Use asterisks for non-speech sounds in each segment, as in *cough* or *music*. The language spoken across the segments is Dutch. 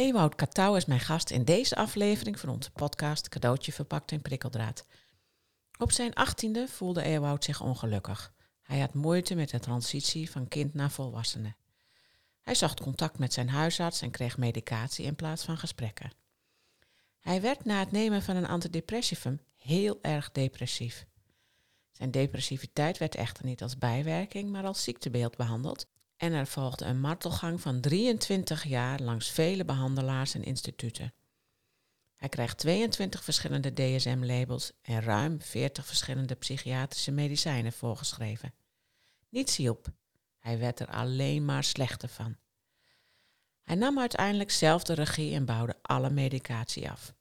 Ewout Katouw is mijn gast in deze aflevering van onze podcast Cadeautje verpakt in prikkeldraad. Op zijn achttiende voelde Ewout zich ongelukkig. Hij had moeite met de transitie van kind naar volwassene. Hij zocht contact met zijn huisarts en kreeg medicatie in plaats van gesprekken. Hij werd na het nemen van een antidepressivum heel erg depressief. Zijn depressiviteit werd echter niet als bijwerking, maar als ziektebeeld behandeld en er volgde een martelgang van 23 jaar langs vele behandelaars en instituten. Hij krijgt 22 verschillende DSM-labels en ruim 40 verschillende psychiatrische medicijnen voorgeschreven. Niets hielp. Hij werd er alleen maar slechter van. Hij nam uiteindelijk zelf de regie en bouwde alle medicatie af.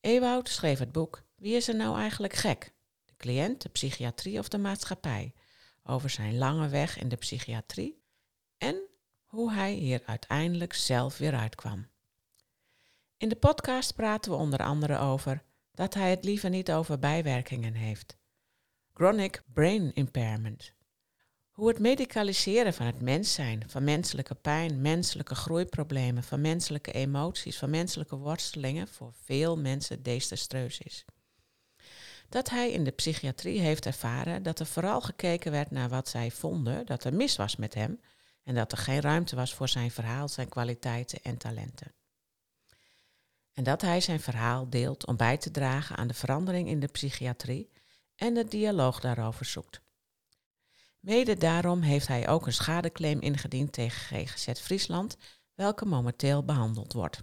Ewoud schreef het boek Wie is er nou eigenlijk gek? De cliënt, de psychiatrie of de maatschappij? Over zijn lange weg in de psychiatrie en hoe hij hier uiteindelijk zelf weer uitkwam. In de podcast praten we onder andere over dat hij het liever niet over bijwerkingen heeft. Chronic brain impairment. Hoe het medicaliseren van het mens zijn, van menselijke pijn, menselijke groeiproblemen, van menselijke emoties, van menselijke worstelingen voor veel mensen desastreus is dat hij in de psychiatrie heeft ervaren dat er vooral gekeken werd naar wat zij vonden dat er mis was met hem en dat er geen ruimte was voor zijn verhaal, zijn kwaliteiten en talenten. En dat hij zijn verhaal deelt om bij te dragen aan de verandering in de psychiatrie en de dialoog daarover zoekt. Mede daarom heeft hij ook een schadeclaim ingediend tegen GGZ Friesland, welke momenteel behandeld wordt.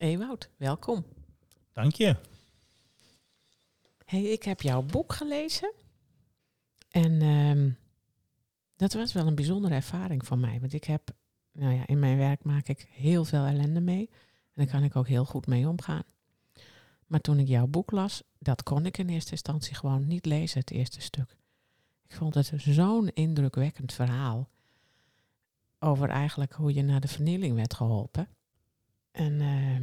Ewoud, welkom. Dank je. Hey, ik heb jouw boek gelezen. En um, dat was wel een bijzondere ervaring voor mij. Want ik heb, nou ja, in mijn werk maak ik heel veel ellende mee. En daar kan ik ook heel goed mee omgaan. Maar toen ik jouw boek las, dat kon ik in eerste instantie gewoon niet lezen, het eerste stuk. Ik vond het zo'n indrukwekkend verhaal over eigenlijk hoe je naar de vernieling werd geholpen. En uh,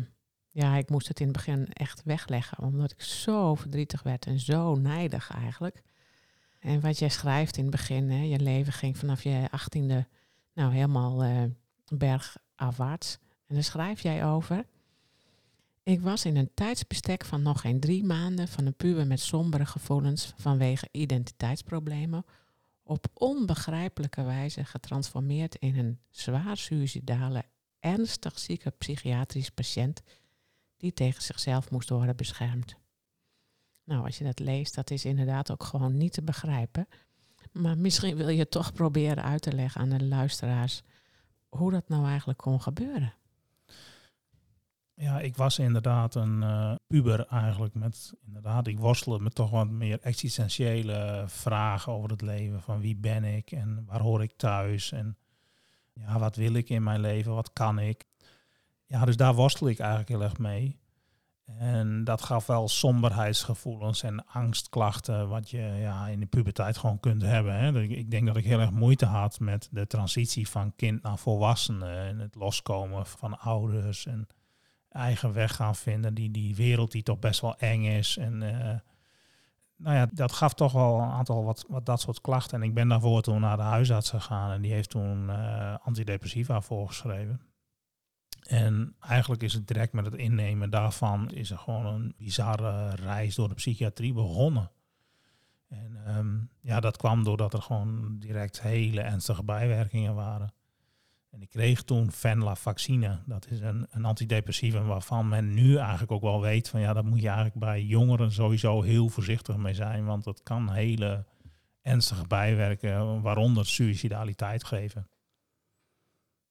ja, ik moest het in het begin echt wegleggen, omdat ik zo verdrietig werd en zo nijdig eigenlijk. En wat jij schrijft in het begin, hè, je leven ging vanaf je achttiende nou helemaal uh, bergafwaarts. En daar schrijf jij over. Ik was in een tijdsbestek van nog geen drie maanden van een puber met sombere gevoelens vanwege identiteitsproblemen op onbegrijpelijke wijze getransformeerd in een zwaar suicidale ernstig zieke psychiatrisch patiënt die tegen zichzelf moest worden beschermd. Nou, als je dat leest, dat is inderdaad ook gewoon niet te begrijpen. Maar misschien wil je toch proberen uit te leggen aan de luisteraars hoe dat nou eigenlijk kon gebeuren. Ja, ik was inderdaad een uh, puber eigenlijk met, inderdaad, ik worstelde met toch wat meer existentiële vragen over het leven. Van wie ben ik en waar hoor ik thuis en ja, wat wil ik in mijn leven, wat kan ik. Ja, dus daar worstel ik eigenlijk heel erg mee. En dat gaf wel somberheidsgevoelens en angstklachten, wat je ja, in de puberteit gewoon kunt hebben. Hè. Ik denk dat ik heel erg moeite had met de transitie van kind naar volwassene. En het loskomen van ouders en eigen weg gaan vinden. Die, die wereld die toch best wel eng is. En uh, nou ja, dat gaf toch wel een aantal wat, wat dat soort klachten. En ik ben daarvoor toen naar de huisarts gegaan en die heeft toen uh, antidepressiva voorgeschreven. En eigenlijk is het direct met het innemen daarvan is er gewoon een bizarre reis door de psychiatrie begonnen. En um, ja, dat kwam doordat er gewoon direct hele ernstige bijwerkingen waren. En ik kreeg toen venlafaxine. Dat is een, een antidepressivum waarvan men nu eigenlijk ook wel weet van ja, dat moet je eigenlijk bij jongeren sowieso heel voorzichtig mee zijn. Want dat kan hele ernstige bijwerken, waaronder suicidaliteit geven.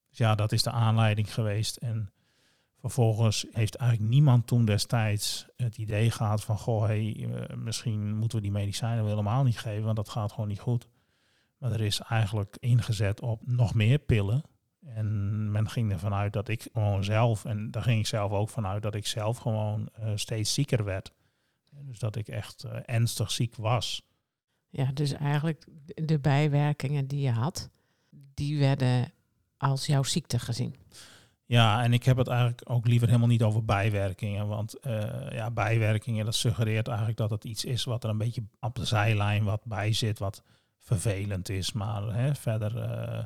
Dus ja, dat is de aanleiding geweest. En vervolgens heeft eigenlijk niemand toen destijds het idee gehad van, goh, hey, eh, misschien moeten we die medicijnen helemaal niet geven, want dat gaat gewoon niet goed. Maar er is eigenlijk ingezet op nog meer pillen. En men ging ervan uit dat ik gewoon zelf, en daar ging ik zelf ook vanuit, dat ik zelf gewoon eh, steeds zieker werd. Dus dat ik echt uh, ernstig ziek was. Ja, dus eigenlijk de bijwerkingen die je had, die werden als jouw ziekte gezien. Ja, en ik heb het eigenlijk ook liever helemaal niet over bijwerkingen. Want uh, ja, bijwerkingen, dat suggereert eigenlijk dat het iets is wat er een beetje op de zijlijn wat bij zit, wat vervelend is. Maar hè, verder, uh,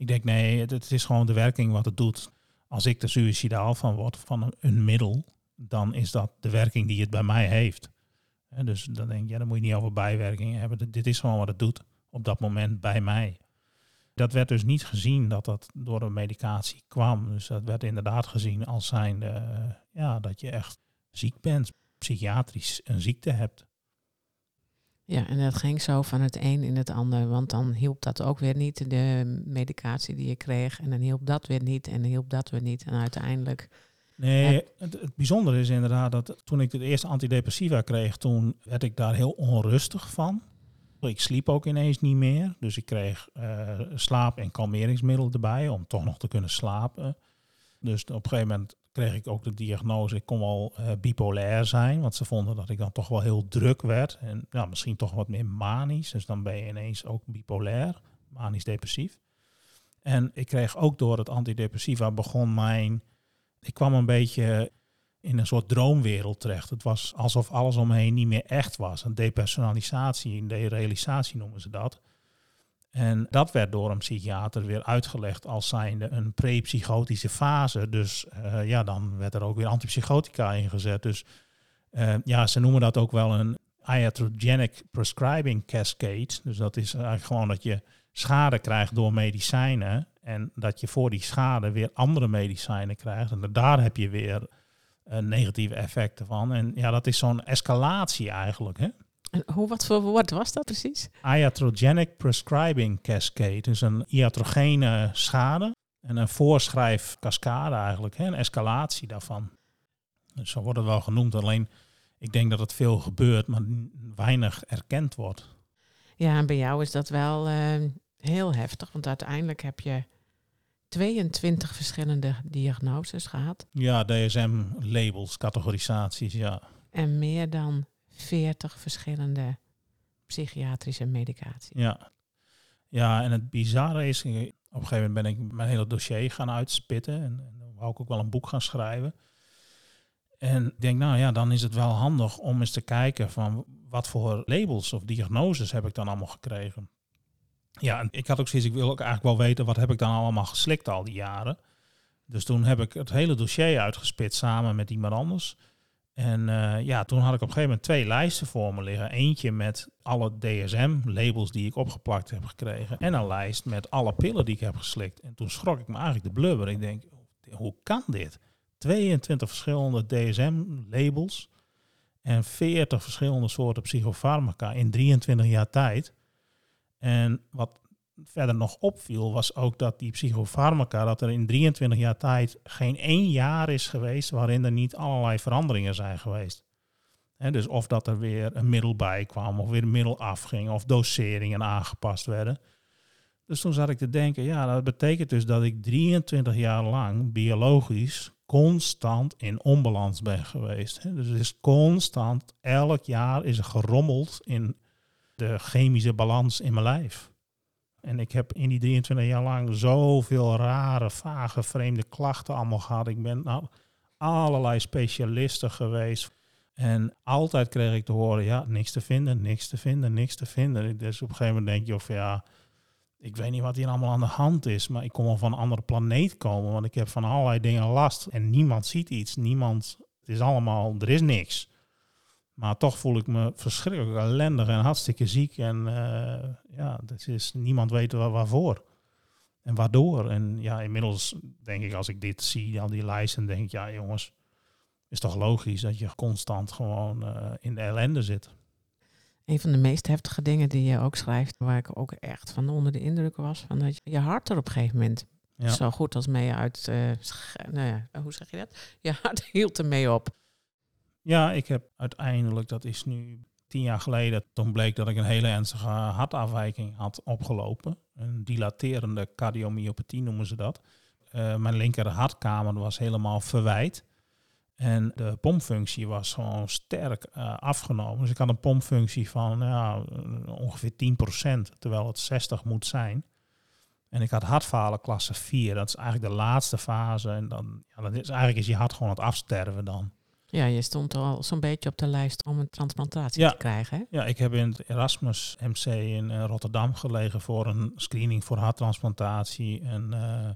ik denk nee, het, is gewoon de werking wat het doet. Als ik er suicidaal van word, van een, middel, dan is dat de werking die het bij mij heeft. Dus dan denk ja, dan moet je niet over bijwerkingen hebben. Dit is gewoon wat het doet op dat moment bij mij. Dat werd dus niet gezien dat dat door een medicatie kwam. Dus dat werd inderdaad gezien als zijnde uh, ja, dat je echt ziek bent, psychiatrisch een ziekte hebt. Ja, en dat ging zo van het een in het ander, want dan hielp dat ook weer niet, de medicatie die je kreeg. En dan hielp dat weer niet en dan hielp dat weer niet. En uiteindelijk... Nee, het, het bijzondere is inderdaad dat toen ik de eerste antidepressiva kreeg, toen werd ik daar heel onrustig van. Ik sliep ook ineens niet meer, dus ik kreeg uh, slaap- en kalmeringsmiddelen erbij om toch nog te kunnen slapen. Dus op een gegeven moment kreeg ik ook de diagnose, ik kon wel uh, bipolair zijn, want ze vonden dat ik dan toch wel heel druk werd en ja, misschien toch wat meer manisch. Dus dan ben je ineens ook bipolair, manisch-depressief. En ik kreeg ook door het antidepressiva begon mijn, ik kwam een beetje in een soort droomwereld terecht. Het was alsof alles omheen niet meer echt was. Een depersonalisatie, een derealisatie noemen ze dat. En dat werd door een psychiater weer uitgelegd als zijnde een prepsychotische fase. Dus uh, ja, dan werd er ook weer antipsychotica ingezet. Dus uh, ja, ze noemen dat ook wel een iatrogenic prescribing cascade. Dus dat is eigenlijk gewoon dat je schade krijgt door medicijnen. En dat je voor die schade weer andere medicijnen krijgt. En daar heb je weer uh, negatieve effecten van. En ja, dat is zo'n escalatie eigenlijk. Hè? En hoe, wat voor woord was dat precies? Iatrogenic prescribing cascade. Dus een iatrogene schade en een voorschrijfcascade eigenlijk. Hè? Een escalatie daarvan. Dus zo wordt het wel genoemd. Alleen ik denk dat het veel gebeurt, maar weinig erkend wordt. Ja, en bij jou is dat wel uh, heel heftig. Want uiteindelijk heb je 22 verschillende diagnoses gehad. Ja, DSM-labels, categorisaties, ja. En meer dan 40 verschillende psychiatrische medicatie. Ja. ja, en het bizarre is, op een gegeven moment ben ik mijn hele dossier gaan uitspitten. En, en wou ik ook wel een boek gaan schrijven. En ik denk, nou ja, dan is het wel handig om eens te kijken van wat voor labels of diagnoses heb ik dan allemaal gekregen. Ja, en ik had ook zoiets, ik wil ook eigenlijk wel weten wat heb ik dan allemaal geslikt al die jaren. Dus toen heb ik het hele dossier uitgespit samen met iemand anders. En uh, ja, toen had ik op een gegeven moment twee lijsten voor me liggen. Eentje met alle DSM-labels die ik opgeplakt heb gekregen. En een lijst met alle pillen die ik heb geslikt. En toen schrok ik me eigenlijk de blubber. Ik denk, hoe kan dit? 22 verschillende DSM-labels en 40 verschillende soorten psychofarmaca in 23 jaar tijd. En wat verder nog opviel, was ook dat die psychofarmaca, dat er in 23 jaar tijd geen één jaar is geweest waarin er niet allerlei veranderingen zijn geweest. Dus of dat er weer een middel bij kwam, of weer een middel afging, of doseringen aangepast werden. Dus toen zat ik te denken, ja, dat betekent dus dat ik 23 jaar lang biologisch constant in onbalans ben geweest. Dus het is constant, elk jaar is er gerommeld in de chemische balans in mijn lijf. En ik heb in die 23 jaar lang zoveel rare, vage, vreemde klachten allemaal gehad. Ik ben nou allerlei specialisten geweest. En altijd kreeg ik te horen, ja, niks te vinden, niks te vinden, niks te vinden. Dus op een gegeven moment denk je, of ja, ik weet niet wat hier allemaal aan de hand is, maar ik kom wel van een andere planeet komen, want ik heb van allerlei dingen last en niemand ziet iets, niemand, het is allemaal, er is niks. Maar toch voel ik me verschrikkelijk ellendig en hartstikke ziek. En uh, ja, dat is, niemand weet waar, waarvoor. En waardoor. En ja, inmiddels denk ik, als ik dit zie, al die lijsten, denk ik, ja jongens, is toch logisch dat je constant gewoon uh, in de ellende zit. Een van de meest heftige dingen die je ook schrijft, waar ik ook echt van onder de indruk was, van dat je hart er op een gegeven moment Ja. Zo goed als mee uit, eh, nou ja, hoe zeg je dat? Je hart *laughs* hield ermee op. Ja, ik heb uiteindelijk, dat is nu tien jaar geleden, toen bleek dat ik een hele ernstige hartafwijking had opgelopen. Een dilaterende cardiomyopathie noemen ze dat. Eh, mijn linker hartkamer was helemaal verwijt. En de pompfunctie was gewoon sterk eh, afgenomen. Dus ik had een pompfunctie van ja, ongeveer 10%, terwijl het 60 moet zijn. En ik had hartfalen klasse 4. Dat is eigenlijk de laatste fase. En dan, ja, dan is, eigenlijk is je hart gewoon aan het afsterven dan. Ja, je stond al zo'n beetje op de lijst om een transplantatie Ja. te krijgen. Hè? Ja, ik heb in het Erasmus MC in eh, Rotterdam gelegen voor een screening voor harttransplantatie. En eh,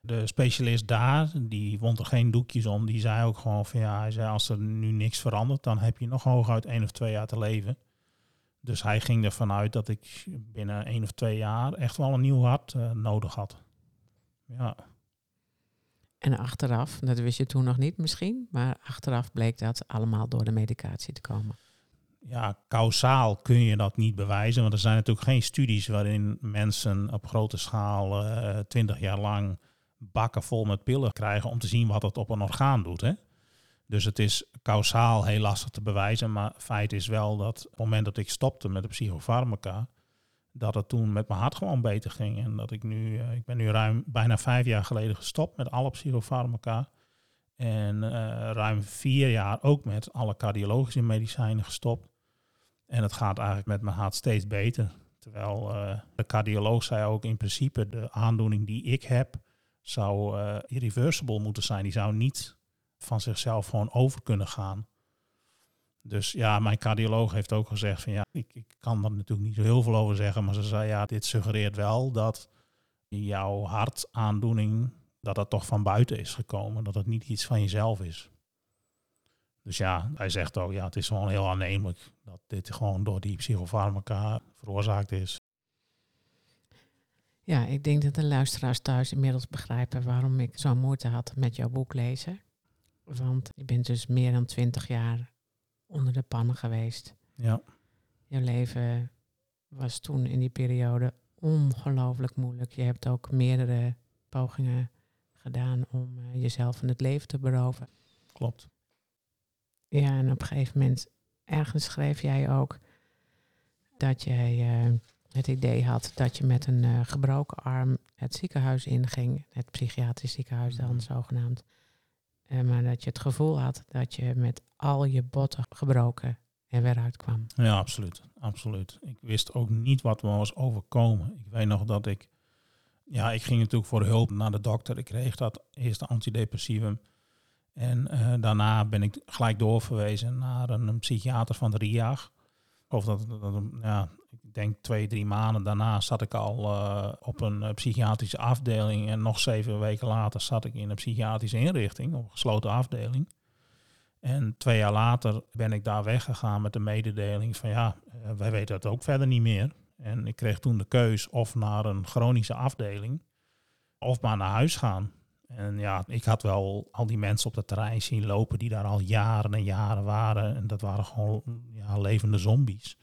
de specialist daar, die wond er geen doekjes om. Die zei ook gewoon van ja, hij zei als er nu niks verandert, dan heb je nog hooguit één of twee jaar te leven. Dus hij ging ervan uit dat ik binnen één of twee jaar echt wel een nieuw hart eh, nodig had. Ja, En achteraf, dat wist je toen nog niet misschien, maar achteraf bleek dat allemaal door de medicatie te komen. ja, kausaal kun je dat niet bewijzen. Want er zijn natuurlijk geen studies waarin mensen op grote schaal eh, twintig jaar lang bakken vol met pillen krijgen om te zien wat het op een orgaan doet. Hè? Dus het is kausaal heel lastig te bewijzen. Maar feit is wel dat op het moment dat ik stopte met de psychofarmaca, dat het toen met mijn hart gewoon beter ging. En dat ik nu, eh, ik ben nu ruim bijna vijf jaar geleden gestopt met alle psychofarmaca. En eh, ruim vier jaar ook met alle cardiologische medicijnen gestopt. En het gaat eigenlijk met mijn hart steeds beter. Terwijl eh, de cardioloog zei ook in principe de aandoening die ik heb zou irreversible moeten zijn. Die zou niet van zichzelf gewoon over kunnen gaan. Dus ja, mijn cardioloog heeft ook gezegd van ja, ik, ik kan er natuurlijk niet zo heel veel over zeggen, maar ze zei ja, dit suggereert wel dat jouw hartaandoening, dat dat toch van buiten is gekomen, dat het niet iets van jezelf is. Dus ja, hij zegt ook, ja, het is gewoon heel aannemelijk dat dit gewoon door die psychofarmaca veroorzaakt is. Ja, ik denk dat de luisteraars thuis inmiddels begrijpen waarom ik zo'n moeite had met jouw boek lezen. Want je bent dus meer dan twintig jaar onder de pannen geweest. Ja, Jouw leven was toen in die periode ongelooflijk moeilijk. Je hebt ook meerdere pogingen gedaan om eh, jezelf van het leven te beroven. klopt. Ja, en op een gegeven moment, ergens schreef jij ook dat jij eh, het idee had dat je met een eh, gebroken arm het ziekenhuis inging, het psychiatrisch ziekenhuis dan Mhm. zogenaamd. Eh, maar dat je het gevoel had dat je met al je botten gebroken er weer uitkwam. Ja, absoluut. absoluut. Ik wist ook niet wat me was overkomen. Ik weet nog dat ik... Ja, ik ging natuurlijk voor hulp naar de dokter. Ik kreeg dat eerste antidepressivum. En eh, daarna ben ik gelijk doorverwezen naar een, psychiater van de RIAG. Of dat, dat, dat- ja, ik denk twee, drie maanden daarna zat ik al eh, op een eh, psychiatrische afdeling. En nog zeven weken later zat ik in een psychiatrische inrichting, op een gesloten afdeling. En twee jaar later ben ik daar weggegaan met de mededeling van ja, eh, wij weten het ook verder niet meer. En ik kreeg toen de keus of naar een chronische afdeling of maar naar huis gaan. En ja, ik had wel al die mensen op het terrein zien lopen die daar al jaren en jaren waren. En dat waren gewoon ja, levende zombies.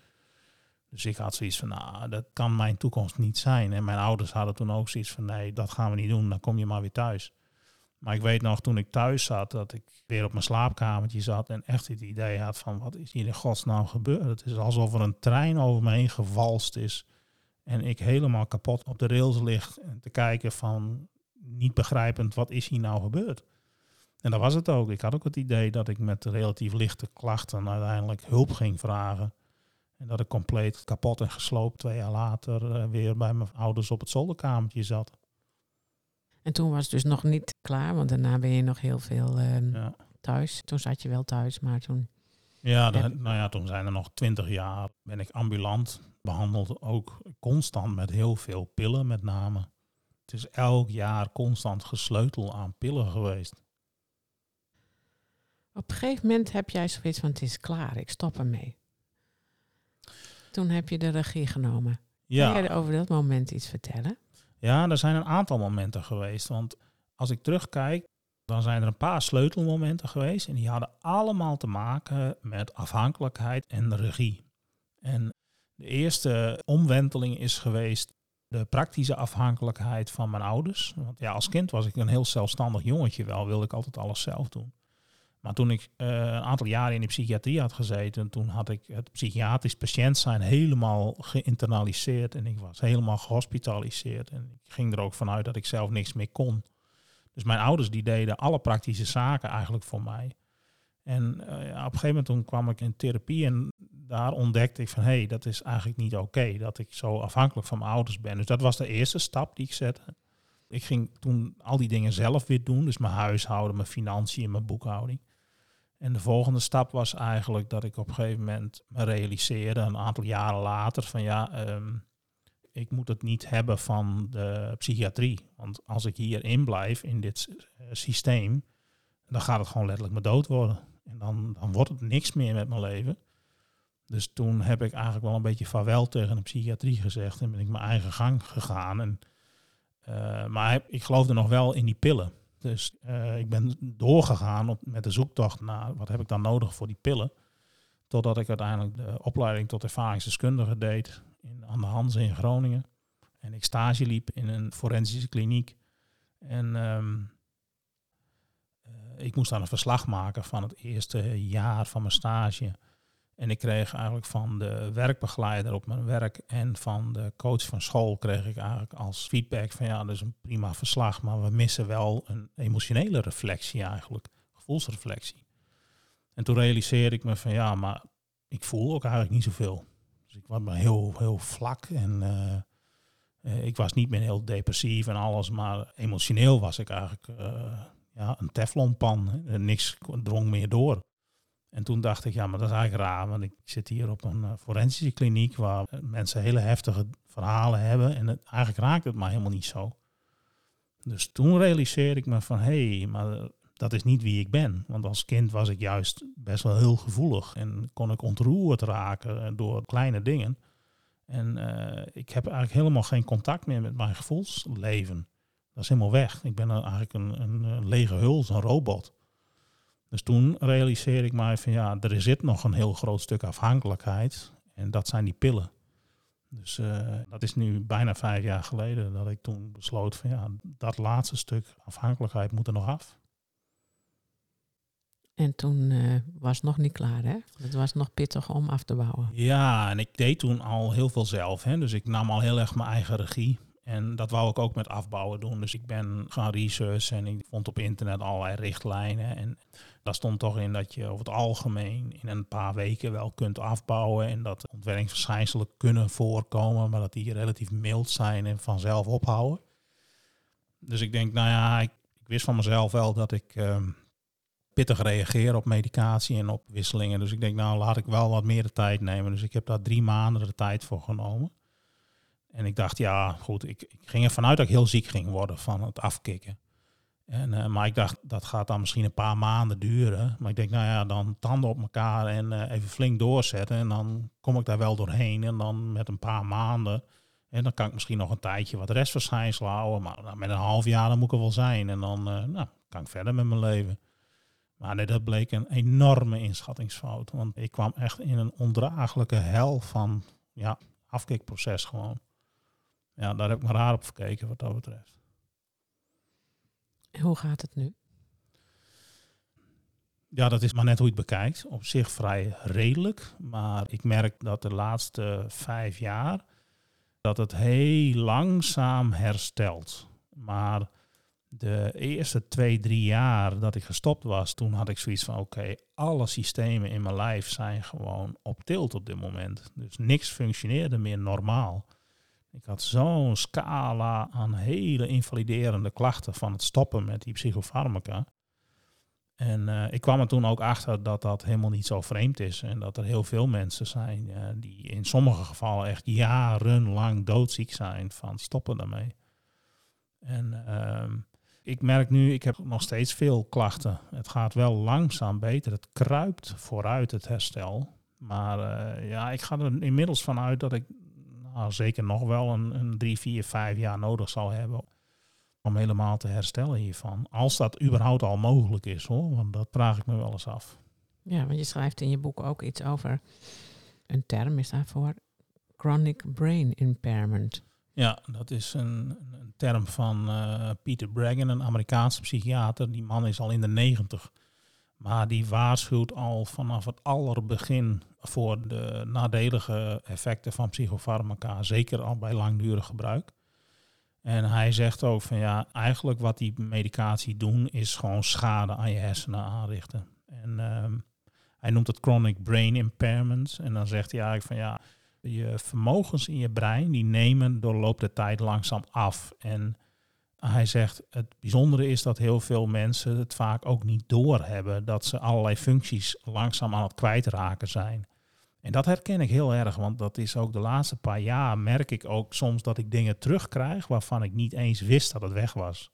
Dus ik had zoiets van, nou, dat kan mijn toekomst niet zijn. En mijn ouders hadden toen ook zoiets van, nee, dat gaan we niet doen, dan kom je maar weer thuis. Maar ik weet nog, toen ik thuis zat, dat ik weer op mijn slaapkamertje zat en echt het idee had van, wat is hier in godsnaam gebeurd? Het is alsof er een trein over me heen gewalst is en ik helemaal kapot op de rails lig en te kijken van, niet begrijpend, wat is hier nou gebeurd? En dat was het ook. Ik had ook het idee dat ik met relatief lichte klachten uiteindelijk hulp ging vragen. En dat ik compleet kapot en gesloopt twee jaar later eh, weer bij mijn ouders op het zolderkamertje zat. En toen was het dus nog niet klaar, want daarna ben je nog heel veel eh, Ja. thuis. Toen zat je wel thuis, maar toen... Ja, Heb- nou ja, toen zijn er nog twintig jaar. Ben ik ambulant behandeld, ook constant met heel veel pillen met name. Het is elk jaar constant gesleutel aan pillen geweest. Op een gegeven moment heb jij zoiets van, het is klaar, ik stop ermee. Toen heb je de regie genomen. Ja, Kun jij over dat moment iets vertellen? ja, er zijn een aantal momenten geweest. Want als ik terugkijk, dan zijn er een paar sleutelmomenten geweest. En die hadden allemaal te maken met afhankelijkheid en regie. En de eerste omwenteling is geweest de praktische afhankelijkheid van mijn ouders. Want ja, als kind was ik een heel zelfstandig jongetje wel, wilde ik altijd alles zelf doen. Maar toen ik uh, een aantal jaren in de psychiatrie had gezeten, toen had ik het psychiatrisch patiënt zijn helemaal geïnternaliseerd en ik was helemaal gehospitaliseerd. En ik ging er ook vanuit dat ik zelf niks meer kon. Dus mijn ouders die deden alle praktische zaken eigenlijk voor mij. En ja, op een gegeven moment toen kwam ik in therapie en daar ontdekte ik van hé, hey, dat is eigenlijk niet oké dat ik zo afhankelijk van mijn ouders ben. Dus dat was de eerste stap die ik zette. Ik ging toen al die dingen zelf weer doen, dus mijn huishouden, mijn financiën, mijn boekhouding. En de volgende stap was eigenlijk dat ik op een gegeven moment me realiseerde, een aantal jaren later, van ja, um, ik moet het niet hebben van de psychiatrie. Want als ik hierin blijf, in dit uh, systeem, dan gaat het gewoon letterlijk me dood worden. En dan, dan wordt het niks meer met mijn leven. Dus toen heb ik eigenlijk wel een beetje vaarwel tegen de psychiatrie gezegd en ben ik mijn eigen gang gegaan. En, uh, maar ik geloofde nog wel in die pillen. Dus uh, ik ben doorgegaan op, met de zoektocht naar wat heb ik dan nodig voor die pillen. Totdat ik uiteindelijk de opleiding tot ervaringsdeskundige deed in, aan de Hanze in Groningen. En ik stage liep in een forensische kliniek. En um, uh, ik moest dan een verslag maken van het eerste jaar van mijn stage. En ik kreeg eigenlijk van de werkbegeleider op mijn werk en van de coach van school kreeg ik eigenlijk als feedback van ja, dat is een prima verslag, maar we missen wel een emotionele reflectie eigenlijk, gevoelsreflectie. En toen realiseerde ik me van ja, maar ik voel ook eigenlijk niet zoveel. Dus ik was maar heel, heel vlak en uh, ik was niet meer heel depressief en alles, maar emotioneel was ik eigenlijk uh, ja, een teflonpan. Niks drong meer door. En toen dacht ik, ja, maar dat is eigenlijk raar, want ik zit hier op een uh, forensische kliniek waar mensen hele heftige verhalen hebben en het, eigenlijk raakt het maar helemaal niet zo. Dus toen realiseerde ik me van, hé, hey, maar dat is niet wie ik ben. Want als kind was ik juist best wel heel gevoelig en kon ik ontroerd raken door kleine dingen. En ik heb eigenlijk helemaal geen contact meer met mijn gevoelsleven. Dat is helemaal weg. Ik ben eigenlijk een, een lege huls, een robot. Dus toen realiseerde ik mij van ja, er zit nog een heel groot stuk afhankelijkheid. En dat zijn die pillen. Dus uh, dat is nu bijna vijf jaar geleden dat ik toen besloot van ja, dat laatste stuk afhankelijkheid moet er nog af. En toen uh, was het nog niet klaar, hè? Het was nog pittig om af te bouwen. Ja, en ik deed toen al heel veel zelf. Hè? Dus ik nam al heel erg mijn eigen regie. En dat wou ik ook met afbouwen doen. Dus ik ben gaan researchen en ik vond op internet allerlei richtlijnen. En daar stond toch in dat je over het algemeen in een paar weken wel kunt afbouwen. En dat ontwerpingsverschijnselen kunnen voorkomen, maar dat die relatief mild zijn en vanzelf ophouden. Dus ik denk, nou ja, ik, wist van mezelf wel dat ik uh, pittig reageer op medicatie en op wisselingen. Dus ik denk, nou laat ik wel wat meer de tijd nemen. Dus ik heb daar drie maanden de tijd voor genomen. En ik dacht, ja, goed, ik, ik ging ervan uit dat ik heel ziek ging worden van het afkicken. En, uh, maar ik dacht, dat gaat dan misschien een paar maanden duren. Maar ik denk, nou ja, dan tanden op elkaar en uh, even flink doorzetten. En dan kom ik daar wel doorheen. En dan met een paar maanden. En dan kan ik misschien nog een tijdje wat restverschijnselen houden. Maar nou, met een half jaar dan moet ik er wel zijn. En dan uh, nou, kan ik verder met mijn leven. Maar nee, dat bleek een enorme inschattingsfout. Want ik kwam echt in een ondraaglijke hel van ja, afkikproces gewoon. Ja, daar heb ik maar raar op gekeken wat dat betreft. En hoe gaat het nu? Ja, dat is maar net hoe je het bekijkt. Op zich vrij redelijk. Maar ik merk dat de laatste vijf jaar dat het heel langzaam herstelt. Maar de eerste twee, drie jaar dat ik gestopt was, toen had ik zoiets van oké, alle systemen in mijn lijf zijn gewoon op tilt op dit moment. Dus niks functioneerde meer normaal. Ik had zo'n scala aan hele invaliderende klachten van het stoppen met die psychofarmaca. En uh, ik kwam er toen ook achter dat dat helemaal niet zo vreemd is. En dat er heel veel mensen zijn uh, die in sommige gevallen echt jarenlang doodziek zijn van stoppen daarmee. En uh, ik merk nu, ik heb nog steeds veel klachten. Het gaat wel langzaam beter. Het kruipt vooruit het herstel. Maar eh, ja, ik ga er inmiddels vanuit dat ik zeker nog wel een, een drie, vier, vijf jaar nodig zal hebben om helemaal te herstellen hiervan. Als dat überhaupt al mogelijk is hoor, want dat vraag ik me wel eens af. Ja, want je schrijft in je boek ook iets over, een term is daarvoor, chronic brain impairment. Ja, dat is een, een term van uh, Peter Bragan, een Amerikaanse psychiater. Die man is al in de negentig. Maar die waarschuwt al vanaf het allerbegin voor de nadelige effecten van psychofarmaca, zeker al bij langdurig gebruik. En hij zegt ook van ja, eigenlijk wat die medicatie doen is gewoon schade aan je hersenen aanrichten. En ehm, hij noemt het chronic brain impairments. En dan zegt hij eigenlijk van ja, je vermogens in je brein die nemen door de loop der tijd langzaam af. En hij zegt het bijzondere is dat heel veel mensen het vaak ook niet doorhebben dat ze allerlei functies langzaam aan het kwijtraken zijn. En dat herken ik heel erg, want dat is ook de laatste paar jaar merk ik ook soms dat ik dingen terugkrijg waarvan ik niet eens wist dat het weg was.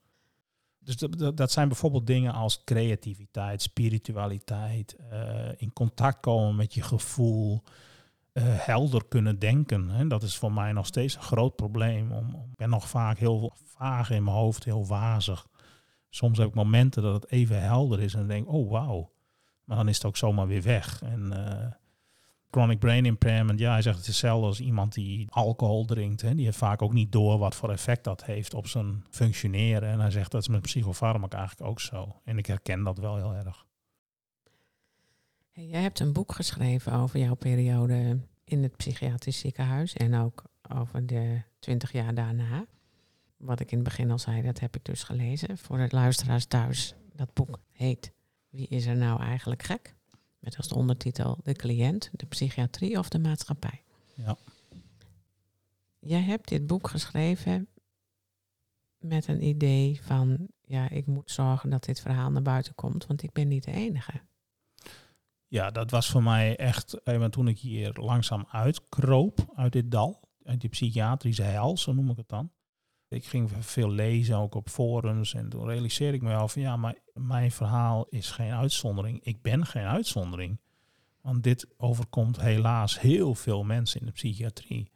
Dus dat, zijn bijvoorbeeld dingen als creativiteit, spiritualiteit, uh, in contact komen met je gevoel, uh, helder kunnen denken. Hè. Dat is voor mij nog steeds een groot probleem. Om, ik ben nog vaak heel vaag in mijn hoofd, heel wazig. Soms heb ik momenten dat het even helder is en denk oh wauw. Maar dan is het ook zomaar weer weg. En uh, chronic brain impairment, ja, hij zegt het is hetzelfde als iemand die alcohol drinkt. Hè. Die heeft vaak ook niet door wat voor effect dat heeft op zijn functioneren. En hij zegt dat is met psychofarmaca eigenlijk ook zo. En ik herken dat wel heel erg. Jij hebt een boek geschreven over jouw periode in het psychiatrisch ziekenhuis en ook over de twintig jaar daarna. Wat ik in het begin al zei, dat heb ik dus gelezen. Voor de luisteraars thuis, dat boek heet Wie is er nou eigenlijk gek? Met als de ondertitel De cliënt, de psychiatrie of de maatschappij. Ja. Jij hebt dit boek geschreven met een idee van, ja, ik moet zorgen dat dit verhaal naar buiten komt, want ik ben niet de enige. Ja, dat was voor mij echt, even toen ik hier langzaam uitkroop uit dit dal, uit die psychiatrische hel, zo noem ik het dan. Ik ging veel lezen, ook op forums. En toen realiseerde ik me wel van ja, maar mijn verhaal is geen uitzondering. Ik ben geen uitzondering. Want dit overkomt helaas heel veel mensen in de psychiatrie.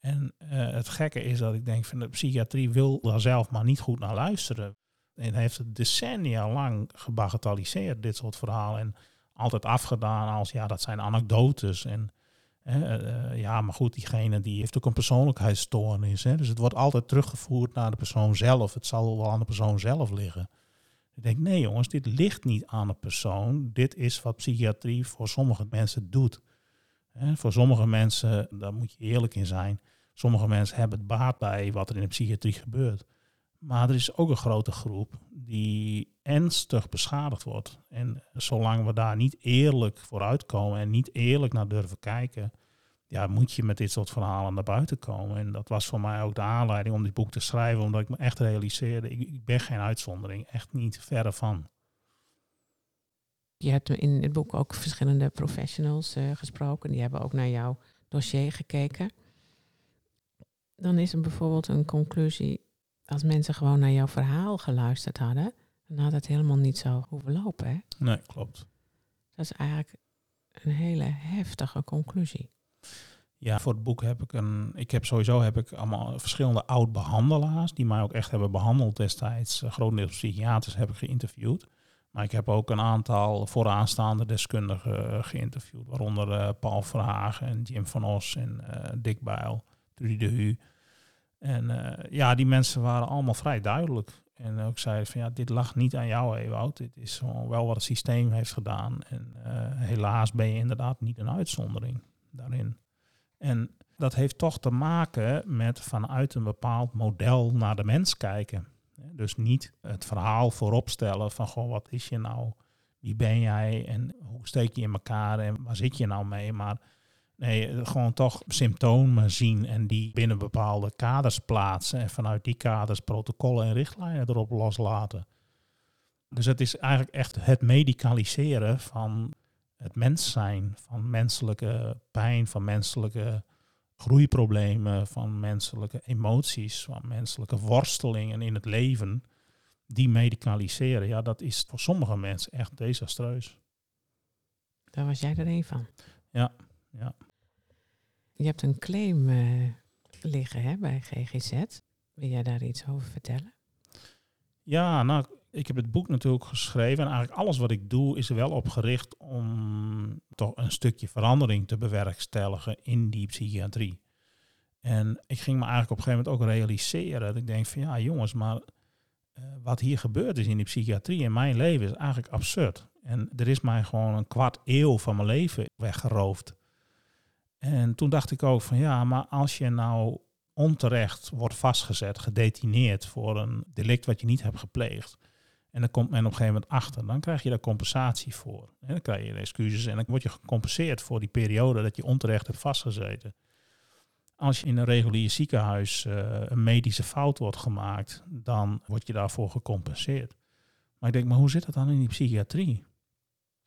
En uh, het gekke is dat ik denk van de psychiatrie wil daar zelf maar niet goed naar luisteren. En heeft het decennia lang gebagatelliseerd, dit soort verhalen. En altijd afgedaan als ja, dat zijn anekdotes. En uh, ja, maar goed, diegene die heeft ook een persoonlijkheidsstoornis. Hè? Dus het wordt altijd teruggevoerd naar de persoon zelf. Het zal wel aan de persoon zelf liggen. Ik denk, nee jongens, dit ligt niet aan de persoon. Dit is wat psychiatrie voor sommige mensen doet. Voor sommige mensen, daar moet je eerlijk in zijn, sommige mensen hebben het baat bij wat er in de psychiatrie gebeurt. Maar er is ook een grote groep die ernstig beschadigd wordt. En zolang we daar niet eerlijk voor uitkomen en niet eerlijk naar durven kijken, ja, moet je met dit soort verhalen naar buiten komen. En dat was voor mij ook de aanleiding om dit boek te schrijven, omdat ik me echt realiseerde, ik, ik ben geen uitzondering, echt niet verre van. Je hebt in het boek ook verschillende professionals uh, gesproken, die hebben ook naar jouw dossier gekeken. Dan is er bijvoorbeeld een conclusie als mensen gewoon naar jouw verhaal geluisterd hadden, dan had het helemaal niet zo hoeven lopen. Hè? Nee, klopt. Dat is eigenlijk een hele heftige conclusie. Ja, voor het boek heb ik een. Ik heb sowieso heb ik allemaal verschillende oud-behandelaars die mij ook echt hebben behandeld destijds. Uh, grotendeels psychiaters heb ik geïnterviewd. Maar ik heb ook een aantal vooraanstaande deskundigen uh, geïnterviewd. Waaronder uh, Paul Verhagen en Jim van Os en Dick Bijl, Trudy de Hu. En uh, ja, die mensen waren allemaal vrij duidelijk. En ook zeiden van ja, dit lag niet aan jou, Ewout. Dit is wel wat het systeem heeft gedaan. En uh, helaas ben je inderdaad niet een uitzondering daarin. En dat heeft toch te maken met vanuit een bepaald model naar de mens kijken. Dus niet het verhaal voorop stellen van goh, wat is je nou? Wie ben jij en hoe steek je in elkaar en waar zit je nou mee? Maar Nee, gewoon toch symptomen zien en die binnen bepaalde kaders plaatsen. En vanuit die kaders protocollen en richtlijnen erop loslaten. Dus het is eigenlijk echt het medicaliseren van het mens zijn, van menselijke pijn, van menselijke groeiproblemen, van menselijke emoties, van menselijke worstelingen in het leven. Die medicaliseren, ja, dat is voor sommige mensen echt desastreus. Daar was jij er een van. Ja, ja. Je hebt een claim uh, liggen hè, bij GGZ. Wil jij daar iets over vertellen? Ja, nou, ik heb het boek natuurlijk geschreven. En eigenlijk alles wat ik doe is er wel op gericht om toch een stukje verandering te bewerkstelligen in die psychiatrie. En ik ging me eigenlijk op een gegeven moment ook realiseren. Dat ik denk van ja jongens, maar eh, wat hier gebeurd is in die psychiatrie in mijn leven is eigenlijk absurd. En er is mij gewoon een kwart eeuw van mijn leven weggeroofd. En toen dacht ik ook van ja, maar als je nou onterecht wordt vastgezet, gedetineerd voor een delict wat je niet hebt gepleegd. En dan komt men op een gegeven moment achter. Dan krijg je daar compensatie voor. En dan krijg je excuses en dan word je gecompenseerd voor die periode dat je onterecht hebt vastgezeten. Als je in een regulier ziekenhuis uh, een medische fout wordt gemaakt, dan word je daarvoor gecompenseerd. Maar ik denk, maar hoe zit dat dan in die psychiatrie?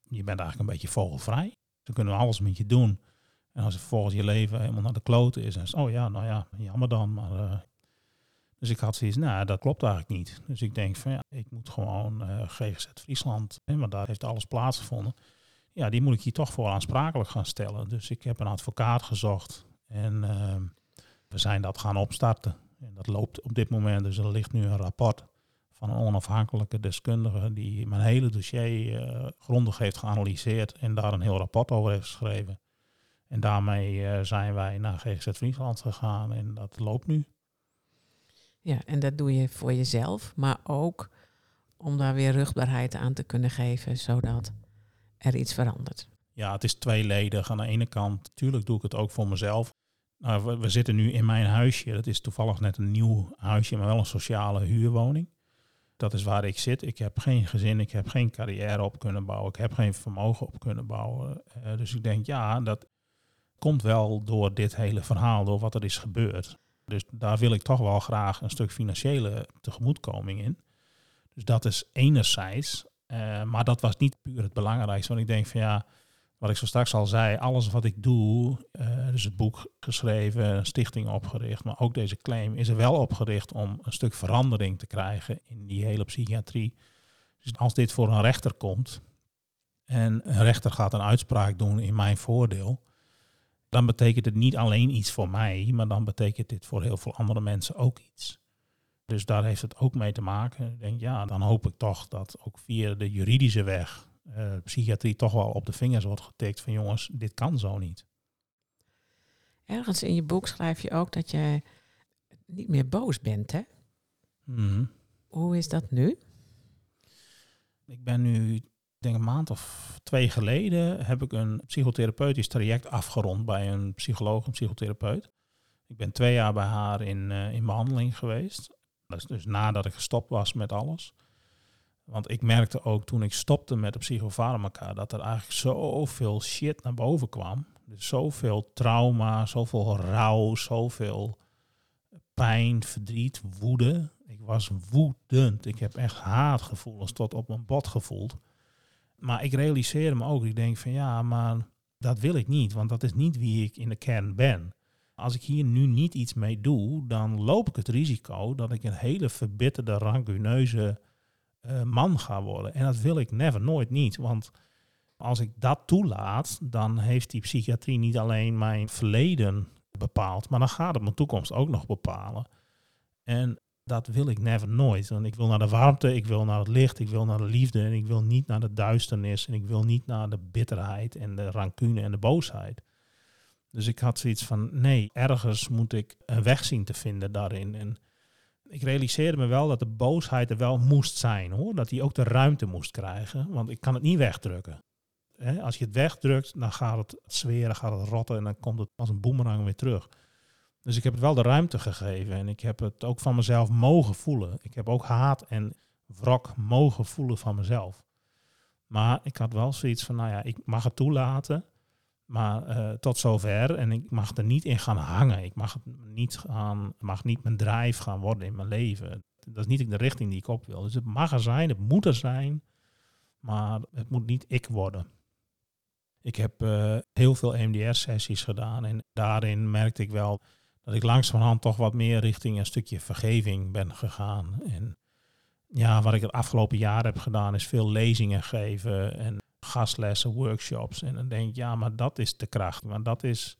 Je bent eigenlijk een beetje vogelvrij. Ze kunnen alles met je doen. En als het volgens je leven helemaal naar de kloten is, en is oh ja, nou ja, jammer dan. Maar, uh, dus ik had zoiets, nou, dat klopt eigenlijk niet. Dus ik denk van ja, ik moet gewoon uh, GGZ Friesland, hè, want daar heeft alles plaatsgevonden. Ja, die moet ik hier toch voor aansprakelijk gaan stellen. Dus ik heb een advocaat gezocht en uh, we zijn dat gaan opstarten. En dat loopt op dit moment, dus er ligt nu een rapport van een onafhankelijke deskundige die mijn hele dossier uh, grondig heeft geanalyseerd en daar een heel rapport over heeft geschreven. En daarmee uh, zijn wij naar GGZ Friesland gegaan en dat loopt nu. Ja, en dat doe je voor jezelf, maar ook om daar weer rugbaarheid aan te kunnen geven, zodat er iets verandert. Ja, het is tweeledig. Aan de ene kant, natuurlijk doe ik het ook voor mezelf. Nou, we, we, zitten nu in mijn huisje. Dat is toevallig net een nieuw huisje, maar wel een sociale huurwoning. Dat is waar ik zit. Ik heb geen gezin, ik heb geen carrière op kunnen bouwen, ik heb geen vermogen op kunnen bouwen. Uh, dus ik denk, ja, dat komt wel door dit hele verhaal, door wat er is gebeurd. Dus daar wil ik toch wel graag een stuk financiële tegemoetkoming in. Dus dat is enerzijds. Uh, maar dat was niet puur het belangrijkste. Want ik denk van ja, wat ik zo straks al zei, alles wat ik doe, uh, dus het boek geschreven, een stichting opgericht, maar ook deze claim is er wel opgericht om een stuk verandering te krijgen in die hele psychiatrie. Dus als dit voor een rechter komt en een rechter gaat een uitspraak doen in mijn voordeel, dan betekent het niet alleen iets voor mij, maar dan betekent dit voor heel veel andere mensen ook iets. Dus daar heeft het ook mee te maken. Ik denk, ja, dan hoop ik toch dat ook via de juridische weg uh, psychiatrie toch wel op de vingers wordt getikt van jongens, dit kan zo niet. Ergens in je boek schrijf je ook dat je niet meer boos bent, hè? Mm. Hoe is dat nu? Ik ben nu denk een maand of twee geleden heb ik een psychotherapeutisch traject afgerond bij een psycholoog, een psychotherapeut. Ik ben twee jaar bij haar in, uh, in behandeling geweest. Dat is dus nadat ik gestopt was met alles. Want ik merkte ook toen ik stopte met de psychofarmaca dat er eigenlijk zoveel shit naar boven kwam. Dus zoveel trauma, zoveel rouw, zoveel pijn, verdriet, woede. Ik was woedend. Ik heb echt haatgevoelens tot op mijn bot gevoeld. Maar ik realiseer me ook, ik denk van ja, maar dat wil ik niet, want dat is niet wie ik in de kern ben. Als ik hier nu niet iets mee doe, dan loop ik het risico dat ik een hele verbitterde, rancuneuze uh, man ga worden. En dat wil ik never, nooit niet. Want als ik dat toelaat, dan heeft die psychiatrie niet alleen mijn verleden bepaald, maar dan gaat het mijn toekomst ook nog bepalen. En dat wil ik never nooit. Want ik wil naar de warmte, ik wil naar het licht, ik wil naar de liefde en ik wil niet naar de duisternis en ik wil niet naar de bitterheid en de rancune en de boosheid. Dus ik had zoiets van, nee, ergens moet ik een weg zien te vinden daarin. En ik realiseerde me wel dat de boosheid er wel moest zijn, hoor. Dat die ook de ruimte moest krijgen, want ik kan het niet wegdrukken. als je het wegdrukt, dan gaat het zweren, gaat het rotten en dan komt het als een boemerang weer terug. Dus ik heb het wel de ruimte gegeven en ik heb het ook van mezelf mogen voelen. Ik heb ook haat en wrok mogen voelen van mezelf. Maar ik had wel zoiets van, nou ja, ik mag het toelaten, maar uh, tot zover. En ik mag er niet in gaan hangen. Ik mag, het niet gaan, mag niet mijn drijf gaan worden in mijn leven. Dat is niet de richting die ik op wil. Dus het mag er zijn, het moet er zijn, maar het moet niet ik worden. Ik heb uh, heel veel EMDR-sessies gedaan en daarin merkte ik wel dat ik langzamerhand toch wat meer richting een stukje vergeving ben gegaan. En ja, wat ik het afgelopen jaar heb gedaan is veel lezingen geven en gastlessen, workshops. En dan denk ik, ja, maar dat is de kracht. Want dat is,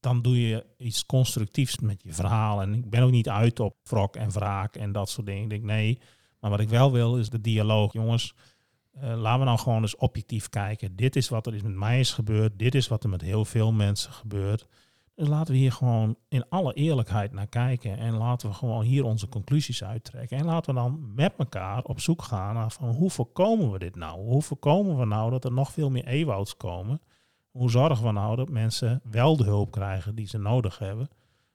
dan doe je iets constructiefs met je verhaal. En ik ben ook niet uit op wrok en wraak en dat soort dingen. Ik denk, nee, maar wat ik wel wil is de dialoog. Jongens, uh, laten we nou gewoon eens objectief kijken. Dit is wat er is met mij is gebeurd. Dit is wat er met heel veel mensen gebeurt. Laten we hier gewoon in alle eerlijkheid naar kijken. En laten we gewoon hier onze conclusies uittrekken. En laten we dan met elkaar op zoek gaan naar van hoe voorkomen we dit nou? Hoe voorkomen we nou dat er nog veel meer eeuwouds komen? Hoe zorgen we nou dat mensen wel de hulp krijgen die ze nodig hebben?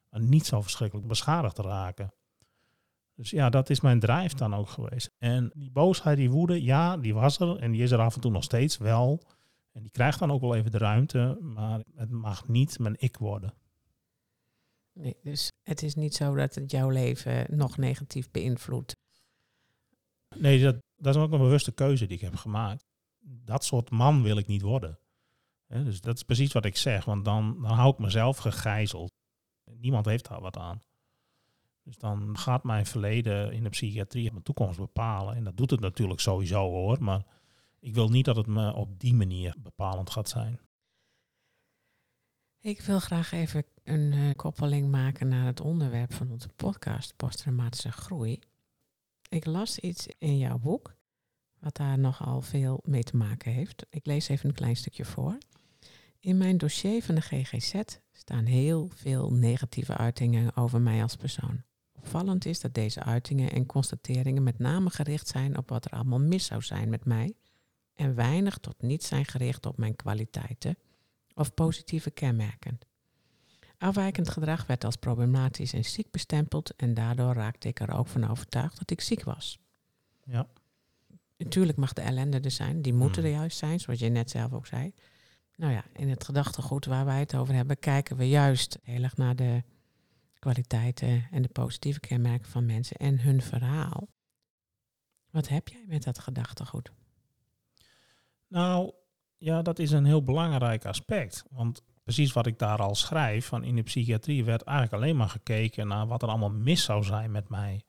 En niet zo verschrikkelijk beschadigd raken. Dus ja, dat is mijn drijf dan ook geweest. En die boosheid, die woede, ja, die was er. En die is er af en toe nog steeds wel. En die krijgt dan ook wel even de ruimte. Maar het mag niet mijn ik worden. Nee, dus het is niet zo dat het jouw leven nog negatief beïnvloedt. Nee, dat, dat is ook een bewuste keuze die ik heb gemaakt. Dat soort man wil ik niet worden. Dus dat is precies wat ik zeg. Want dan, dan hou ik mezelf gegijzeld. Niemand heeft daar wat aan. Dus dan gaat mijn verleden in de psychiatrie mijn toekomst bepalen. En dat doet het natuurlijk sowieso hoor. Maar ik wil niet dat het me op die manier bepalend gaat zijn. Ik wil graag even een uh, koppeling maken naar het onderwerp van onze podcast, posttraumatische groei. Ik las iets in jouw boek, wat daar nogal veel mee te maken heeft. Ik lees even een klein stukje voor. In mijn dossier van de GGZ staan heel veel negatieve uitingen over mij als persoon. Opvallend is dat deze uitingen en constateringen met name gericht zijn op wat er allemaal mis zou zijn met mij en weinig tot niet zijn gericht op mijn kwaliteiten of positieve kenmerken. Afwijkend gedrag werd als problematisch en ziek bestempeld en daardoor raakte ik er ook van overtuigd dat ik ziek was. Ja. Natuurlijk mag de ellende er zijn, die moeten Mm. er juist zijn, zoals je net zelf ook zei. Nou ja, in het gedachtegoed waar wij het over hebben, kijken we juist heel erg naar de kwaliteiten en de positieve kenmerken van mensen en hun verhaal. Wat heb jij met dat gedachtegoed? Nou, ja, dat is een heel belangrijk aspect. Want precies wat ik daar al schrijf, van in de psychiatrie werd eigenlijk alleen maar gekeken naar wat er allemaal mis zou zijn met mij.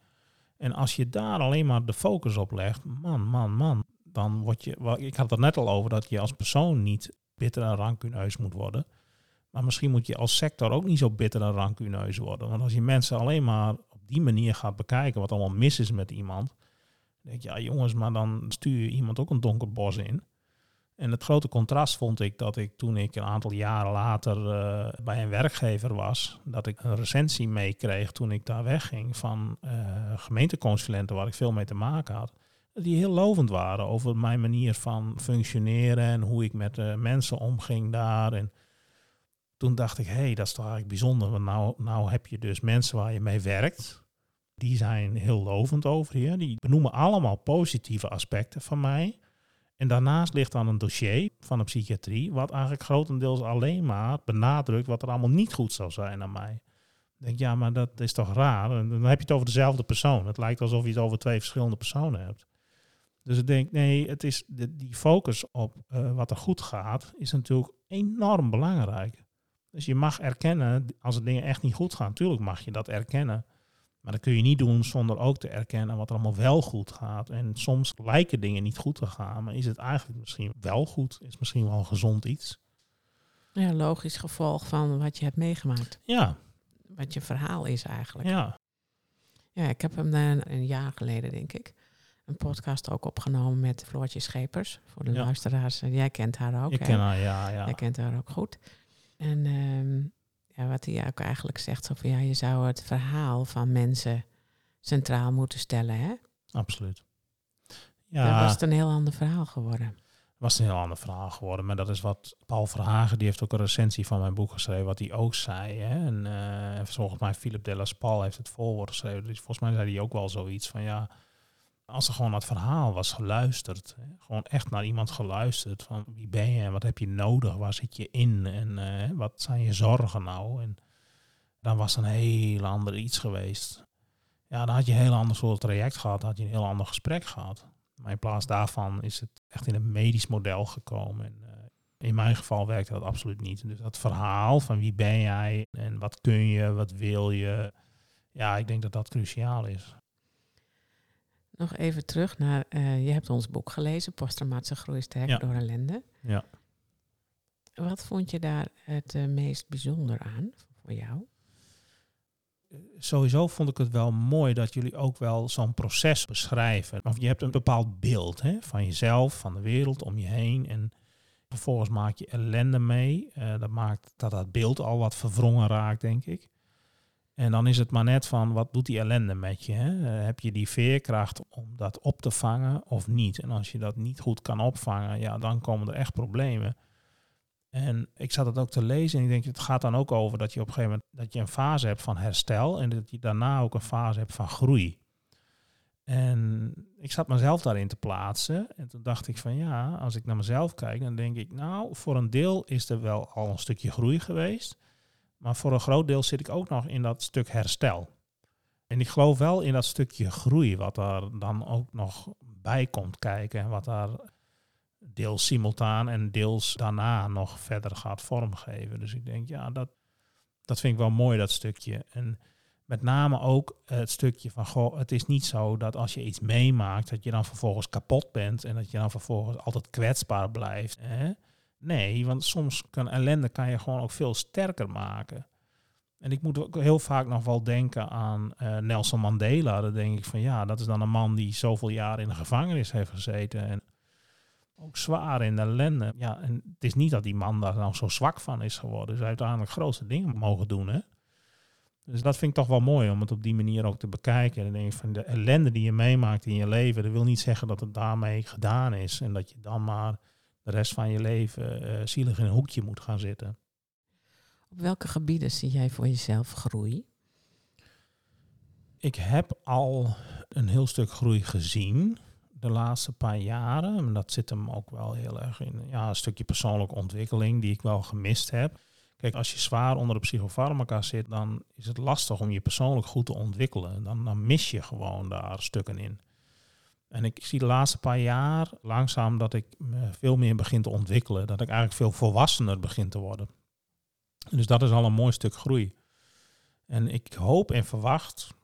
En als je daar alleen maar de focus op legt, man, man, man, dan word je, ik had het net al over dat je als persoon niet bitter en rancuneus moet worden. Maar misschien moet je als sector ook niet zo bitter en rancuneus worden. Want als je mensen alleen maar op die manier gaat bekijken wat allemaal mis is met iemand, dan denk je, ja jongens, maar dan stuur je iemand ook een donker bos in. En het grote contrast vond ik dat ik toen ik een aantal jaren later eh, bij een werkgever was, dat ik een recensie meekreeg toen ik daar wegging van eh, gemeenteconsulenten waar ik veel mee te maken had. Die heel lovend waren over mijn manier van functioneren en hoe ik met eh, mensen omging daar. En toen dacht ik, hé, hey, dat is toch eigenlijk bijzonder. Want nou, nou heb je dus mensen waar je mee werkt. Die zijn heel lovend over je. Die benoemen allemaal positieve aspecten van mij. En daarnaast ligt dan een dossier van de psychiatrie, wat eigenlijk grotendeels alleen maar benadrukt wat er allemaal niet goed zou zijn aan mij. Ik denk, ja, maar dat is toch raar? En dan heb je het over dezelfde persoon. Het lijkt alsof je het over twee verschillende personen hebt. Dus ik denk, nee, het is de, die focus op uh, wat er goed gaat, is natuurlijk enorm belangrijk. Dus je mag erkennen, als er dingen echt niet goed gaan, natuurlijk mag je dat erkennen. Maar dat kun je niet doen zonder ook te erkennen wat er allemaal wel goed gaat. En soms lijken dingen niet goed te gaan, maar is het eigenlijk misschien wel goed? Is misschien wel een gezond iets? Ja, logisch gevolg van wat je hebt meegemaakt. Ja. Wat je verhaal is eigenlijk. Ja. Ja, ik heb hem een, een jaar geleden, denk ik, een podcast ook opgenomen met Floortje Schepers. Voor de Ja. luisteraars. Jij kent haar ook. Ik hè? ken haar, ja, ja. Jij kent haar ook goed. En ehm, ja, wat hij ook eigenlijk zegt, zo van ja, je zou het verhaal van mensen centraal moeten stellen. Hè? Absoluut. Dan Ja, was het een heel ander verhaal geworden. was een heel ander verhaal geworden. Maar dat is wat Paul Verhagen, die heeft ook een recensie van mijn boek geschreven, wat hij ook zei. Hè? En eh, volgens mij Philip Delas Paul heeft het voorwoord geschreven. Dus volgens mij zei hij ook wel zoiets van ja, als er gewoon het verhaal was geluisterd, hè? gewoon echt naar iemand geluisterd van wie ben je en wat heb je nodig, waar zit je in en eh, wat zijn je zorgen nou? En dan was een heel ander iets geweest. Ja, dan had je een heel ander soort traject gehad, had je een heel ander gesprek gehad. Maar in plaats daarvan is het echt in een medisch model gekomen. En, eh, in mijn geval werkte dat absoluut niet. Dus dat verhaal van wie ben jij en wat kun je, wat wil je. Ja, ik denk dat dat cruciaal is. Nog even terug naar, eh, je hebt ons boek gelezen, Posttraumatische groei sterker Ja. door ellende. Ja. Wat vond je daar het eh, meest bijzonder aan voor jou? Sowieso vond ik het wel mooi dat jullie ook wel zo'n proces beschrijven. Of je hebt een bepaald beeld hè, van jezelf, van de wereld om je heen. En Vervolgens maak je ellende mee. Eh, dat maakt dat dat beeld al wat verwrongen raakt, denk ik. En dan is het maar net van, wat doet die ellende met je? Hè? Eh, heb je die veerkracht om dat op te vangen of niet? En als je dat niet goed kan opvangen, ja, dan komen er echt problemen. En ik zat het ook te lezen en ik denk, het gaat dan ook over dat je op een gegeven moment dat je een fase hebt van herstel en dat je daarna ook een fase hebt van groei. En ik zat mezelf daarin te plaatsen. En toen dacht ik van ja, als ik naar mezelf kijk, dan denk ik, nou, voor een deel is er wel al een stukje groei geweest. Maar voor een groot deel zit ik ook nog in dat stuk herstel. En ik geloof wel in dat stukje groei, wat daar dan ook nog bij komt kijken. En wat daar deels simultaan en deels daarna nog verder gaat vormgeven. Dus ik denk, ja, dat, dat vind ik wel mooi, dat stukje. En met name ook het stukje van, goh, het is niet zo dat als je iets meemaakt, dat je dan vervolgens kapot bent en dat je dan vervolgens altijd kwetsbaar blijft. Hè? Nee, want soms kan ellende kan je gewoon ook veel sterker maken. En ik moet ook heel vaak nog wel denken aan uh, Nelson Mandela. Dan denk ik van ja, dat is dan een man die zoveel jaar in de gevangenis heeft gezeten. En ook zwaar in de ellende. Ja, en het is niet dat die man daar nou zo zwak van is geworden. Ze uiteindelijk grootste dingen mogen doen. Hè? Dus dat vind ik toch wel mooi om het op die manier ook te bekijken. En dan denk ik van de ellende die je meemaakt in je leven, dat wil niet zeggen dat het daarmee gedaan is. En dat je dan maar de rest van je leven uh, zielig in een hoekje moet gaan zitten. Op welke gebieden zie jij voor jezelf groei? Ik heb al een heel stuk groei gezien de laatste paar jaren. En dat zit hem ook wel heel erg in ja, een stukje persoonlijke ontwikkeling die ik wel gemist heb. Kijk, als je zwaar onder de psychofarmaca zit, dan is het lastig om je persoonlijk goed te ontwikkelen. Dan, dan mis je gewoon daar stukken in. En ik zie de laatste paar jaar langzaam dat ik me veel meer begin te ontwikkelen. Dat ik eigenlijk veel volwassener begin te worden. Dus dat is al een mooi stuk groei. En ik hoop en verwacht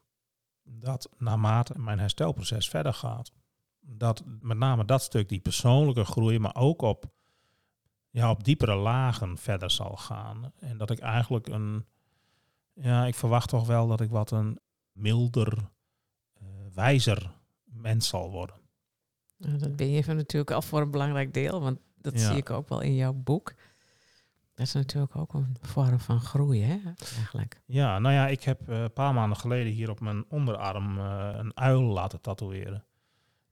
dat naarmate mijn herstelproces verder gaat, dat met name dat stuk, die persoonlijke groei, maar ook op, ja, op diepere lagen verder zal gaan. En dat ik eigenlijk een, ja, ik verwacht toch wel dat ik wat een milder, uh, wijzer mens zal worden. Nou, dat ben je natuurlijk al voor een belangrijk deel, want dat zie ik ook wel in jouw boek. Dat is natuurlijk ook een vorm van groei, hè, eigenlijk. Ja, nou ja, ik heb uh, een paar maanden geleden hier op mijn onderarm uh, een uil laten tatoeëren.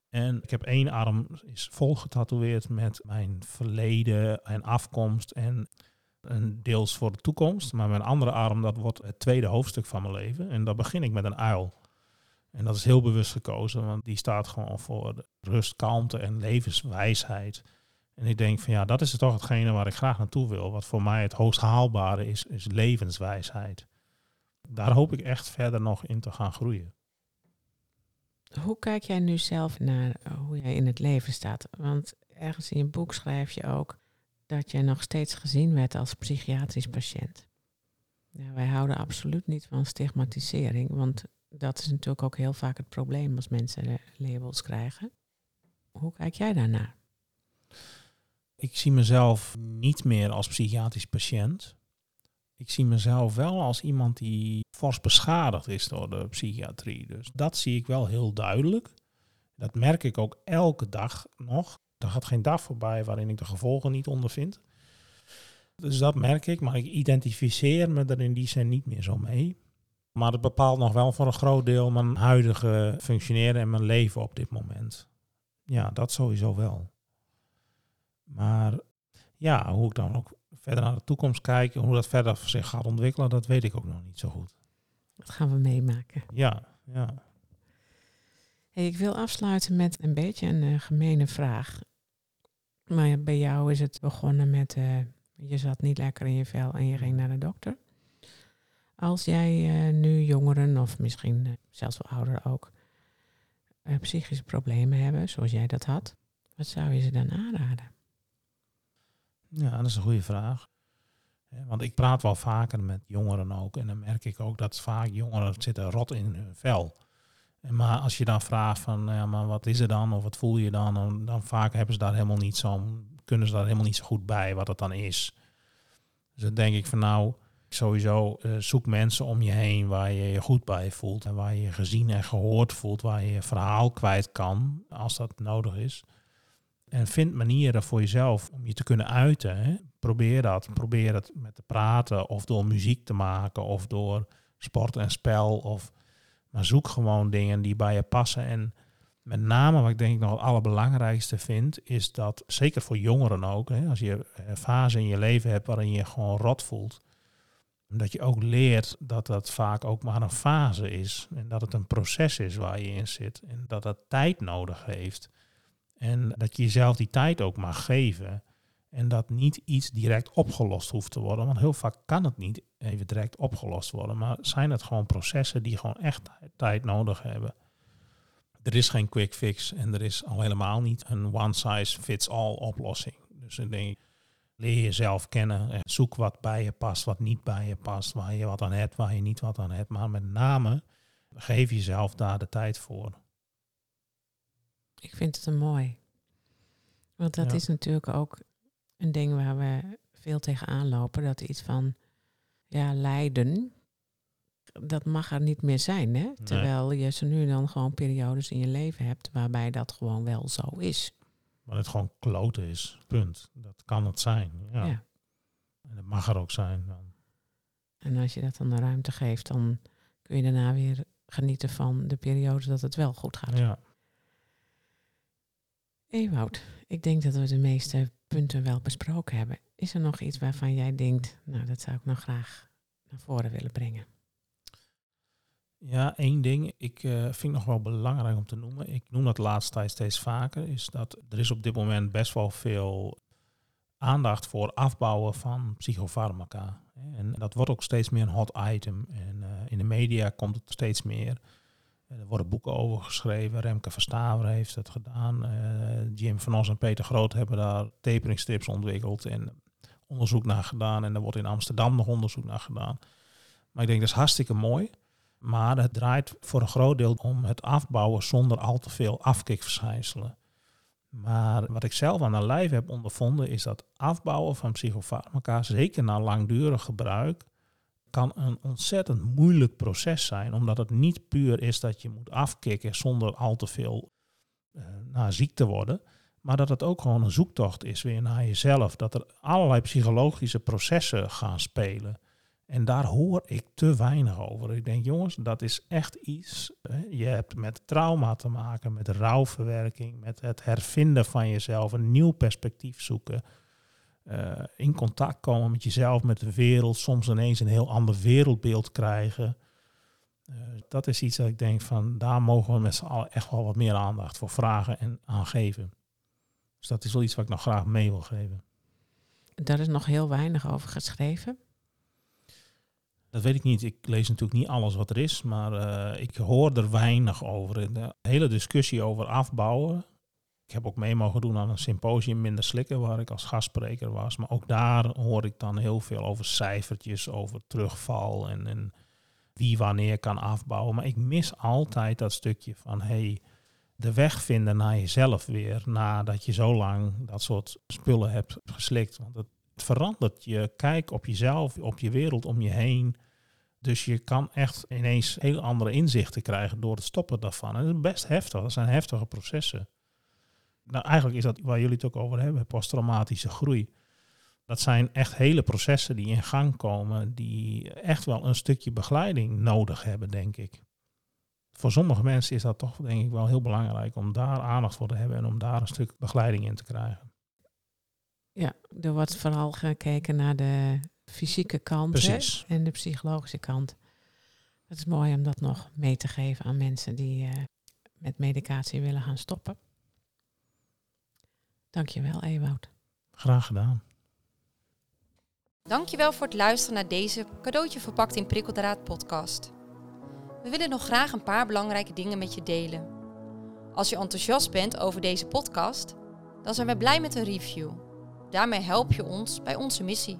En ik heb één arm is vol getatoeëerd met mijn verleden en afkomst en een deels voor de toekomst. Maar mijn andere arm, dat wordt het tweede hoofdstuk van mijn leven. En daar begin ik met een uil. En dat is heel bewust gekozen, want die staat gewoon voor rust, kalmte en levenswijsheid. En ik denk van ja, dat is toch hetgene waar ik graag naartoe wil. Wat voor mij het hoogst haalbare is, is levenswijsheid. Daar hoop ik echt verder nog in te gaan groeien. Hoe kijk jij nu zelf naar eh, hoe jij in het leven staat? Want ergens in je boek schrijf je ook dat je nog steeds gezien werd als psychiatrisch patiënt. Wij houden absoluut niet van stigmatisering, want dat is natuurlijk ook heel vaak het probleem als mensen labels krijgen. Hoe kijk jij daarnaar? Ik zie mezelf niet meer als psychiatrisch patiënt. Ik zie mezelf wel als iemand die fors beschadigd is door de psychiatrie. Dus dat zie ik wel heel duidelijk. Dat merk ik ook elke dag nog. Er gaat geen dag voorbij waarin ik de gevolgen niet ondervind. Dus dat merk ik, maar ik identificeer me er in die zin niet meer zo mee. Maar het bepaalt nog wel voor een groot deel mijn huidige functioneren en mijn leven op dit moment. Ja, dat sowieso wel. Maar ja, hoe ik dan ook verder naar de toekomst kijk, hoe dat verder zich gaat ontwikkelen, dat weet ik ook nog niet zo goed. Dat gaan we meemaken. Ja, ja. Hey, ik wil afsluiten met een beetje een uh, gemene vraag. Maar bij jou is het begonnen met, uh, je zat niet lekker in je vel en je ging naar de dokter. Als jij uh, nu jongeren, of misschien zelfs wel ouderen ook, psychische problemen hebben, zoals jij dat had, wat zou je ze dan aanraden? Ja, dat is een goede vraag. Want ik praat wel vaker met jongeren ook. En dan merk ik ook dat vaak jongeren zitten rot in hun vel. Maar als je dan vraagt van, ja, maar wat is er dan? Of wat voel je dan? Dan, dan vaak hebben ze daar helemaal niet zo, kunnen ze daar helemaal niet zo goed bij wat het dan is. Dus dan denk ik van nou, sowieso uh, zoek mensen om je heen waar je je goed bij voelt. En waar je je gezien en gehoord voelt. Waar je je verhaal kwijt kan, als dat nodig is. En vind manieren voor jezelf om je te kunnen uiten. Hè. Probeer dat. Probeer het met te praten of door muziek te maken of door sport en spel. Of, maar zoek gewoon dingen die bij je passen. En met name wat ik denk ik nog het allerbelangrijkste vind, is dat, zeker voor jongeren ook, hè, als je een fase in je leven hebt waarin je gewoon rot voelt, dat je ook leert dat dat vaak ook maar een fase is. En dat het een proces is waar je in zit. En dat dat tijd nodig heeft. En dat je jezelf die tijd ook mag geven. En dat niet iets direct opgelost hoeft te worden. Want heel vaak kan het niet even direct opgelost worden. Maar zijn het gewoon processen die gewoon echt tijd nodig hebben. Er is geen quick fix en er is al helemaal niet een one size fits all oplossing. Dus ik denk, leer jezelf kennen. En zoek wat bij je past, wat niet bij je past. Waar je wat aan hebt, waar je niet wat aan hebt. Maar met name geef jezelf daar de tijd voor. Ik vind het een mooi. Want dat Ja. is natuurlijk ook een ding waar we veel tegenaan lopen. Dat iets van ja, lijden, dat mag er niet meer zijn. Hè? Terwijl je zo nu dan gewoon periodes in je leven hebt waarbij dat gewoon wel zo is. Maar het gewoon kloten is. Punt. Dat kan het zijn. Ja. Ja. En dat mag er ook zijn. Dan. En als je dat dan de ruimte geeft, dan kun je daarna weer genieten van de periodes dat het wel goed gaat. Ja. Ewout, ik denk dat we de meeste punten wel besproken hebben. Is er nog iets waarvan jij denkt, nou dat zou ik nog graag naar voren willen brengen? Ja, één ding. Ik eh, vind nog wel belangrijk om te noemen. Ik noem dat laatste tijd steeds vaker. Is dat er is op dit moment best wel veel aandacht voor afbouwen van psychofarmaca. En dat wordt ook steeds meer een hot item. En eh, in de media komt het steeds meer. Eh, Er worden boeken over geschreven. Remke Verstaver heeft het gedaan. Jim van Os en Peter Groot hebben daar taperingstrips ontwikkeld en onderzoek naar gedaan. En er wordt in Amsterdam nog onderzoek naar gedaan. Maar ik denk dat is hartstikke mooi. Maar het draait voor een groot deel om het afbouwen zonder al te veel afkikverschijnselen. Maar wat ik zelf aan de lijf heb ondervonden is dat afbouwen van psychofarmaca, zeker na langdurig gebruik, kan een ontzettend moeilijk proces zijn. Omdat het niet puur is dat je moet afkicken zonder al te veel naar ziek te worden. Maar dat het ook gewoon een zoektocht is weer naar jezelf. Dat er allerlei psychologische processen gaan spelen. En daar hoor ik te weinig over. Ik denk, jongens, dat is echt iets. Je hebt met trauma te maken, met rouwverwerking, met het hervinden van jezelf, een nieuw perspectief zoeken. eh, in contact komen met jezelf, met de wereld, soms ineens een heel ander wereldbeeld krijgen. Eh, dat is iets dat ik denk van, daar mogen we met z'n allen echt wel wat meer aandacht voor vragen en aan geven. Dus dat is wel iets wat ik nog graag mee wil geven. Daar is nog heel weinig over geschreven. Dat weet ik niet. Ik lees natuurlijk niet alles wat er is, maar eh, ik hoor er weinig over. De hele discussie over afbouwen. Ik heb ook mee mogen doen aan een symposium Minder Slikken, waar ik als gastspreker was. Maar ook daar hoor ik dan heel veel over cijfertjes, over terugval en, en wie wanneer kan afbouwen. Maar ik mis altijd dat stukje van hey, de weg vinden naar jezelf weer, nadat je zo lang dat soort spullen hebt geslikt. Want het verandert je kijk op jezelf, op je wereld om je heen. Dus je kan echt ineens heel andere inzichten krijgen door het stoppen daarvan. En is best heftig. Dat zijn heftige processen. Nou, eigenlijk is dat waar jullie het ook over hebben, posttraumatische groei. Dat zijn echt hele processen die in gang komen, die echt wel een stukje begeleiding nodig hebben, denk ik. Voor sommige mensen is dat toch, denk ik, wel heel belangrijk om daar aandacht voor te hebben en om daar een stuk begeleiding in te krijgen. Ja, er wordt vooral gekeken naar de fysieke kant hè, en de psychologische kant. Het is mooi om dat nog mee te geven aan mensen die eh, met medicatie willen gaan stoppen. Dankjewel, Ewout. Graag gedaan. Dankjewel voor het luisteren naar deze cadeautje verpakt in prikkeldraad podcast. We willen nog graag een paar belangrijke dingen met je delen. Als je enthousiast bent over deze podcast, dan zijn we blij met een review. Daarmee help je ons bij onze missie.